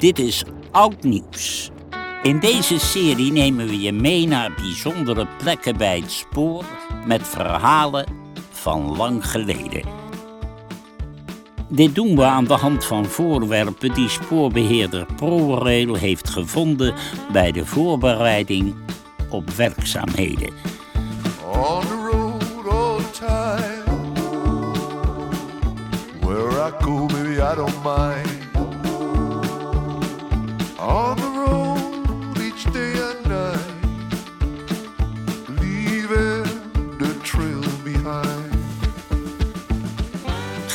Dit is oud nieuws. In deze serie nemen we je mee naar bijzondere plekken bij het spoor met verhalen van lang geleden. Dit doen we aan de hand van voorwerpen die spoorbeheerder ProRail heeft gevonden bij de voorbereiding op werkzaamheden. on the road all the time. Where I go, baby, I don't mind.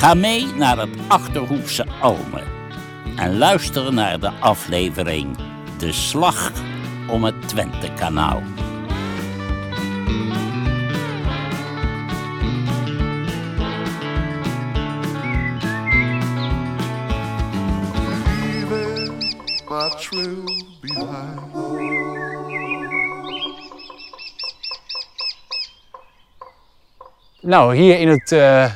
Ga mee naar het Achterhoekse Alme en luister naar de aflevering De Slag om het Twentekanaal. Nou, hier in het eh,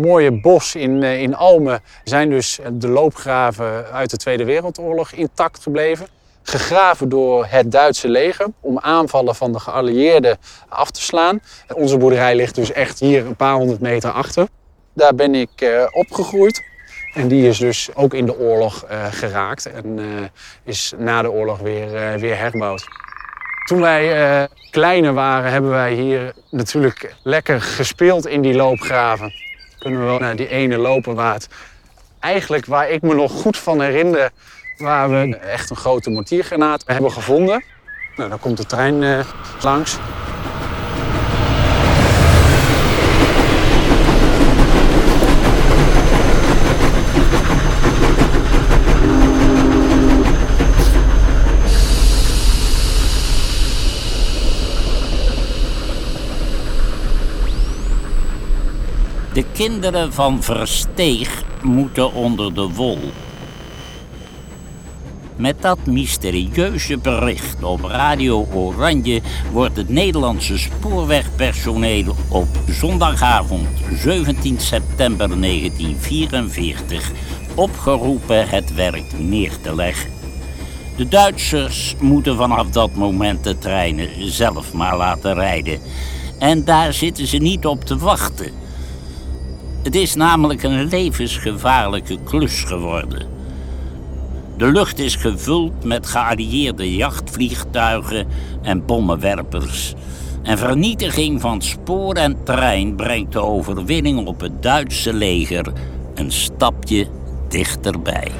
mooie bos in, eh, in Almen zijn dus de loopgraven uit de Tweede Wereldoorlog intact gebleven. Gegraven door het Duitse leger om aanvallen van de geallieerden af te slaan. Onze boerderij ligt dus echt hier een paar honderd meter achter. Daar ben ik eh, opgegroeid. En die is dus ook in de oorlog eh, geraakt en is na de oorlog weer, weer herbouwd. Toen wij kleiner waren, hebben wij hier natuurlijk lekker gespeeld in die loopgraven. Kunnen we wel naar die ene lopen waar het eigenlijk waar ik me nog goed van herinner, waar we echt een grote mortiergranaat hebben gevonden. Nou, dan komt de trein eh, langs. De kinderen van Versteeg moeten onder de wol. Met dat mysterieuze bericht op Radio Oranje wordt het Nederlandse spoorwegpersoneel op zondagavond 17 september 1944 opgeroepen het werk neer te leggen. De Duitsers moeten vanaf dat moment de treinen zelf maar laten rijden. En daar zitten ze niet op te wachten. Het is namelijk een levensgevaarlijke klus geworden. De lucht is gevuld met geallieerde jachtvliegtuigen en bommenwerpers. En vernietiging van spoor en trein brengt de overwinning op het Duitse leger een stapje dichterbij.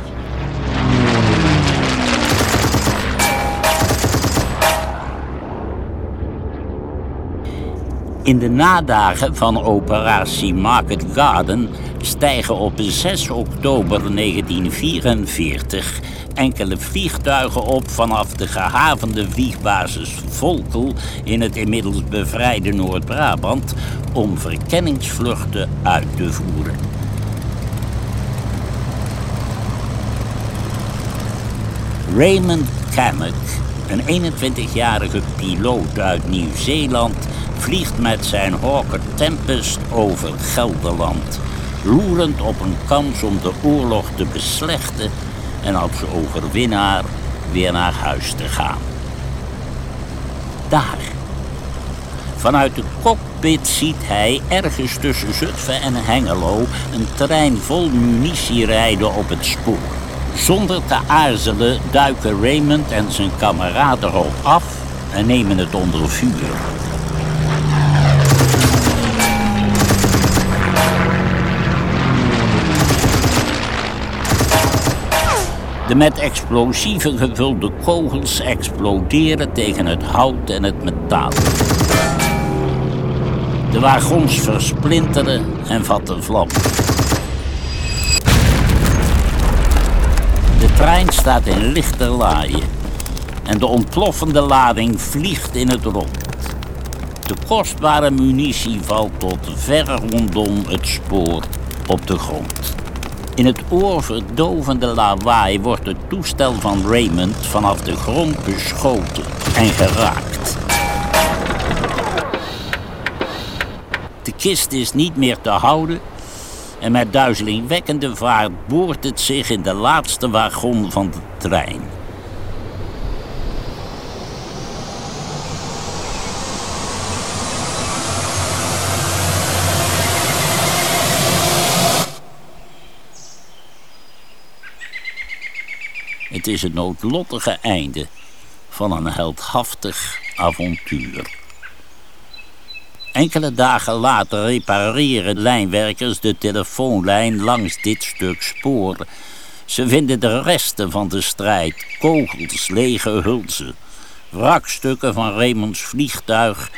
In de nadagen van operatie Market Garden stijgen op 6 oktober 1944 enkele vliegtuigen op vanaf de gehavende vliegbasis Volkel in het inmiddels bevrijde Noord-Brabant om verkenningsvluchten uit te voeren. Raymond Kamek, een 21-jarige piloot uit Nieuw-Zeeland, vliegt met zijn Hawker Tempest over Gelderland, loerend op een kans om de oorlog te beslechten en als overwinnaar weer naar huis te gaan. Daar, vanuit de cockpit ziet hij ergens tussen Zutphen en Hengelo een trein vol munitie rijden op het spoor. Zonder te aarzelen duiken Raymond en zijn kameraden erop af en nemen het onder vuur. De met explosieven gevulde kogels exploderen tegen het hout en het metaal. De wagons versplinteren en vatten vlam. De trein staat in lichte laaien en de ontploffende lading vliegt in het rond. De kostbare munitie valt tot ver rondom het spoor op de grond. In het oorverdovende lawaai wordt het toestel van Raymond vanaf de grond beschoten en geraakt. De kist is niet meer te houden En met duizelingwekkende vaart boort het zich in de laatste wagon van de trein. Is het noodlottige einde van een heldhaftig avontuur. Enkele dagen later repareren lijnwerkers de telefoonlijn langs dit stuk spoor. Ze vinden de resten van de strijd, kogels, lege hulzen, wrakstukken van Raymonds vliegtuig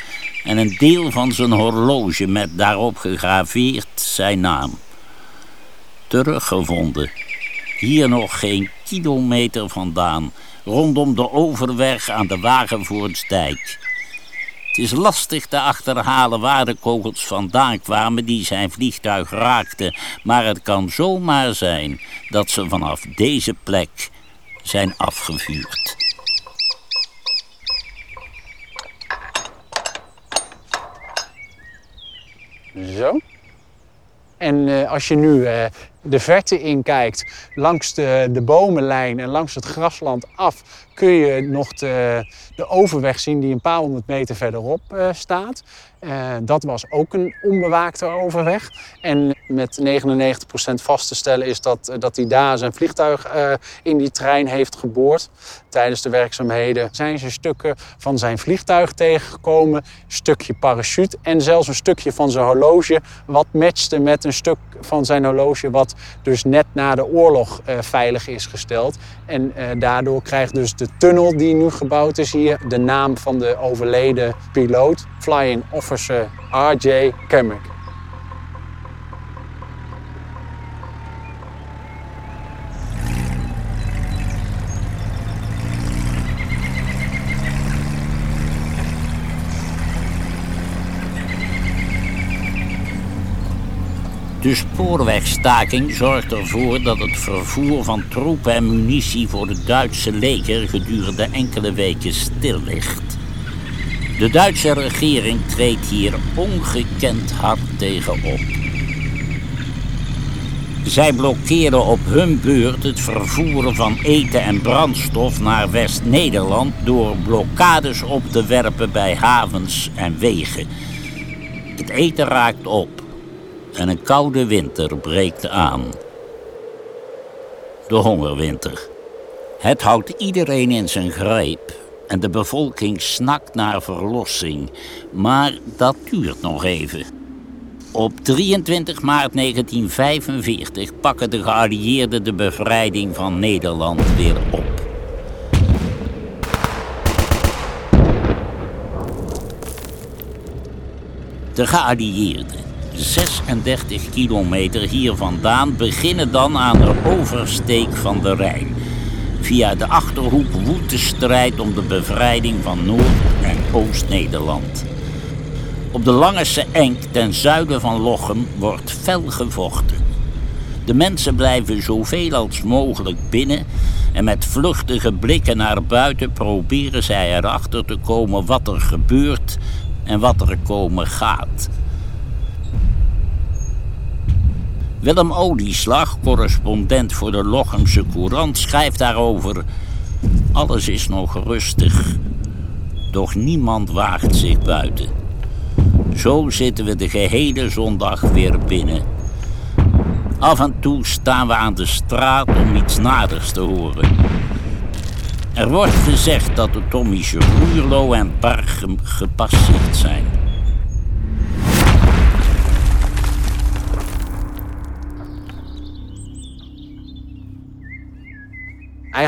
en een deel van zijn horloge met daarop gegraveerd zijn naam. Teruggevonden, hier nog geen kilometer vandaan, rondom de overweg aan de Wagenvoortsdijk. Het is lastig te achterhalen waar de kogels vandaan kwamen die zijn vliegtuig raakten, maar het kan zomaar zijn dat ze vanaf deze plek zijn afgevuurd. Zo. En uh, als je nu uh, de verte inkijkt, langs de, de bomenlijn en langs het grasland af, kun je nog de, de overweg zien die een paar honderd meter verderop uh, staat. Uh, dat was ook een onbewaakte overweg. En met 99% vast te stellen is dat, uh, dat hij daar zijn vliegtuig in die trein heeft geboord. Tijdens de werkzaamheden zijn ze stukken van zijn vliegtuig tegengekomen. Stukje parachute en zelfs een stukje van zijn horloge. Wat matchte met een stuk van zijn horloge wat dus net na de oorlog veilig is gesteld. En daardoor krijgt dus de tunnel die nu gebouwd is hier de naam van de overleden piloot, Flying Officer R.J. Kemmick. De spoorwegstaking zorgt ervoor dat het vervoer van troepen en munitie voor het Duitse leger gedurende enkele weken stil ligt. De Duitse regering treedt hier ongekend hard tegen op. Zij blokkeren op hun beurt het vervoeren van eten en brandstof naar West-Nederland door blokkades op te werpen bij havens en wegen. Het eten raakt op en een koude winter breekt aan. De hongerwinter. Het houdt iedereen in zijn greep en de bevolking snakt naar verlossing. Maar dat duurt nog even. Op 23 maart 1945 pakken de geallieerden de bevrijding van Nederland weer op. De geallieerden 36 kilometer hier vandaan beginnen dan aan de oversteek van de Rijn. Via de Achterhoek woedt de strijd om de bevrijding van Noord- en Oost-Nederland. Op de Langese Enk ten zuiden van Lochem wordt fel gevochten. De mensen blijven zoveel als mogelijk binnen en met vluchtige blikken naar buiten proberen zij erachter te komen wat er gebeurt en wat er komen gaat. Willem Olieslag, correspondent voor de Lochemse Courant, schrijft daarover... Alles is nog rustig, doch niemand waagt zich buiten. Zo zitten we de gehele zondag weer binnen. Af en toe staan we aan de straat om iets naders te horen. Er wordt gezegd dat de Tommy's Ruurlo en Bargem gepasseerd zijn.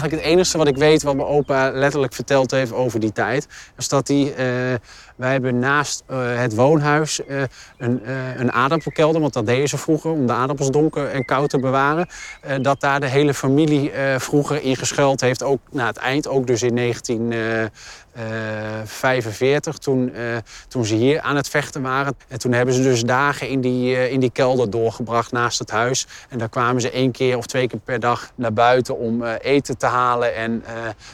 Eigenlijk het enige wat ik weet, wat mijn opa letterlijk verteld heeft over die tijd, is dat hij. Uh, wij hebben naast uh, het woonhuis uh, een, een aardappelkelder, want dat deden ze vroeger om de aardappels donker en koud te bewaren. dat daar de hele familie vroeger in geschuild heeft, ook na het eind, ook dus in 1945, toen, toen ze hier aan het vechten waren. En toen hebben ze dus dagen in die, in die kelder doorgebracht naast het huis. En daar kwamen ze één keer of twee keer per dag naar buiten om eten te halen en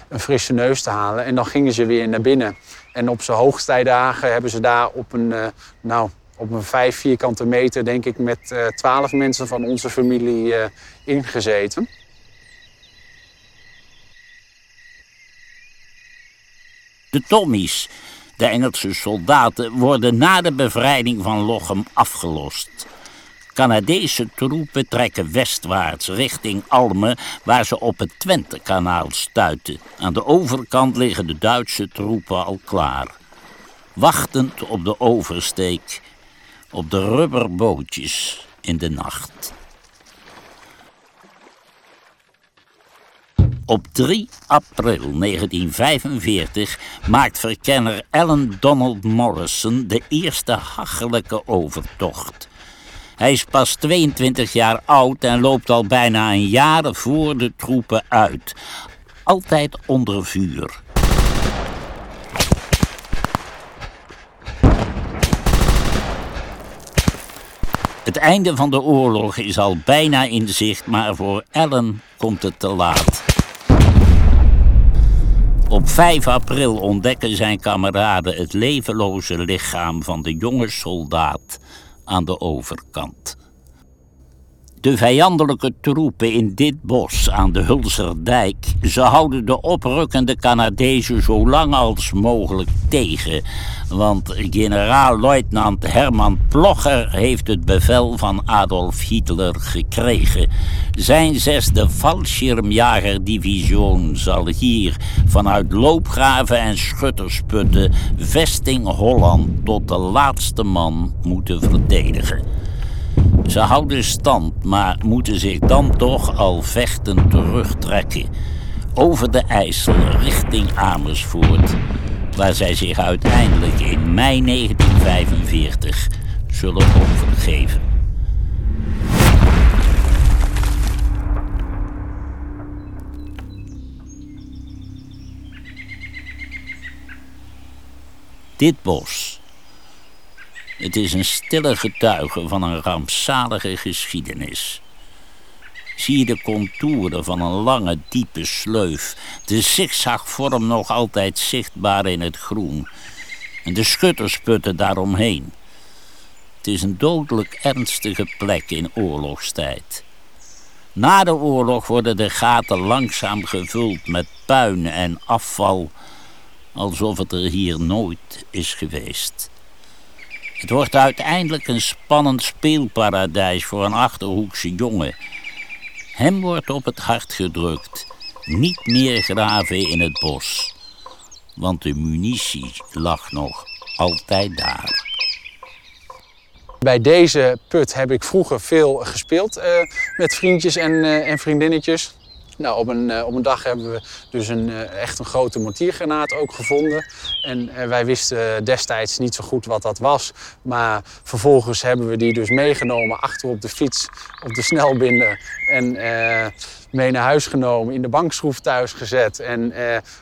een frisse neus te halen. En dan gingen ze weer naar binnen. En op zijn hoogtijdagen hebben ze daar op een, nou, op een vijf vierkante meter, denk ik, met eh, twaalf mensen van onze familie eh, ingezeten. De Tommies, de Engelse soldaten, worden na de bevrijding van Lochem afgelost. Canadese troepen trekken westwaarts richting Almen, waar ze op het Twentekanaal stuiten. Aan de overkant liggen de Duitse troepen al klaar. Wachtend op de oversteek, op de rubberbootjes in de nacht. Op 3 april 1945 maakt verkenner Allen Donald Morrison de eerste hachelijke overtocht. Hij is pas 22 jaar oud en loopt al bijna een jaar voor de troepen uit. Altijd onder vuur. Het einde van de oorlog is al bijna in zicht, maar voor Allen komt het te laat. Op 5 april ontdekken zijn kameraden het levenloze lichaam van de jonge soldaat aan de overkant. De vijandelijke troepen in dit bos aan de Hulserdijk, ze houden de oprukkende Canadezen zo lang als mogelijk tegen. Want generaal-luitenant Herman Plogger heeft het bevel van Adolf Hitler gekregen. Zijn zesde Fallschirmjagerdivision zal hier vanuit loopgraven en schuttersputten vesting Holland tot de laatste man moeten verdedigen. Ze houden stand, maar moeten zich dan toch al vechtend terugtrekken. Over de IJssel richting Amersfoort, waar zij zich uiteindelijk in mei 1945 zullen overgeven. Dit bos het is een stille getuige van een rampzalige geschiedenis. Zie je de contouren van een lange, diepe sleuf, de zigzagvorm nog altijd zichtbaar in het groen, en de schuttersputten daaromheen. Het is een dodelijk ernstige plek in oorlogstijd. Na de oorlog worden de gaten langzaam gevuld met puin en afval, alsof het er hier nooit is geweest. Het wordt uiteindelijk een spannend speelparadijs voor een Achterhoekse jongen. Hem wordt op het hart gedrukt. Niet meer graven in het bos. Want de munitie lag nog altijd daar. Bij deze put heb ik vroeger veel gespeeld uh, met vriendjes en, uh, en vriendinnetjes. Nou, op, een, uh, op een dag hebben we dus een, uh, echt een grote mortiergranaat ook gevonden. En uh, wij wisten destijds niet zo goed wat dat was. Maar vervolgens hebben we die dus meegenomen achter op de fiets, op de snelbinder. En mee naar huis genomen, in de bankschroef thuis gezet. En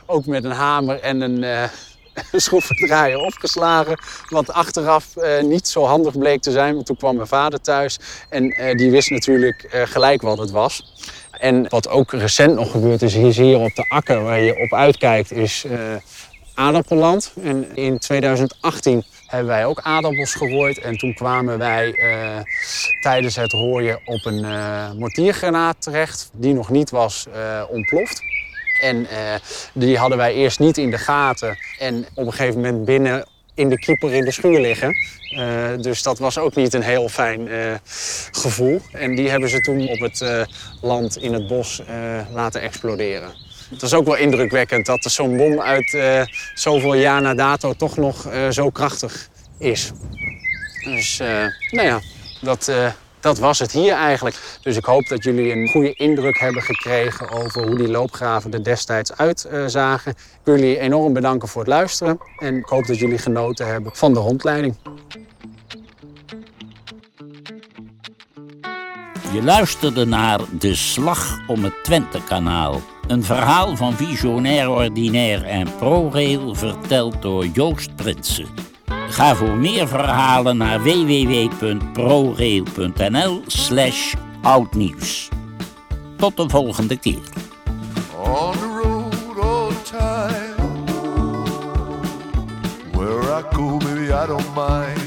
ook met een hamer en een schroevendraaier opgeslagen. Wat achteraf niet zo handig bleek te zijn. Want toen kwam mijn vader thuis en die wist natuurlijk gelijk wat het was. En wat ook recent nog gebeurd is, hier, hier op de akker waar je op uitkijkt, is uh, aardappelland. En in 2018 hebben wij ook aardappels gerooid. En toen kwamen wij uh, tijdens het rooien op een uh, mortiergranaat terecht, die nog niet was ontploft. En die hadden wij eerst niet in de gaten. En op een gegeven moment binnen in de keeper in de schuur liggen. Uh, dus dat was ook niet een heel fijn uh, gevoel. En die hebben ze toen op het uh, land in het bos laten exploderen. Het was ook wel indrukwekkend dat zo'n bom uit zoveel jaar na dato toch nog zo krachtig is. Dus nou ja, dat dat was het hier eigenlijk. Dus ik hoop dat jullie een goede indruk hebben gekregen over hoe die loopgraven er destijds uitzagen. ik wil jullie enorm bedanken voor het luisteren en ik hoop dat jullie genoten hebben van de rondleiding. Je luisterde naar De Slag om het Twente-kanaal. Een verhaal van Visionair Ordinaire en ProRail verteld door Joost Prinsen. Ga voor meer verhalen naar www.prorail.nl slash oudnieuws. Tot de volgende keer. On the road all time. Where I I don't mind.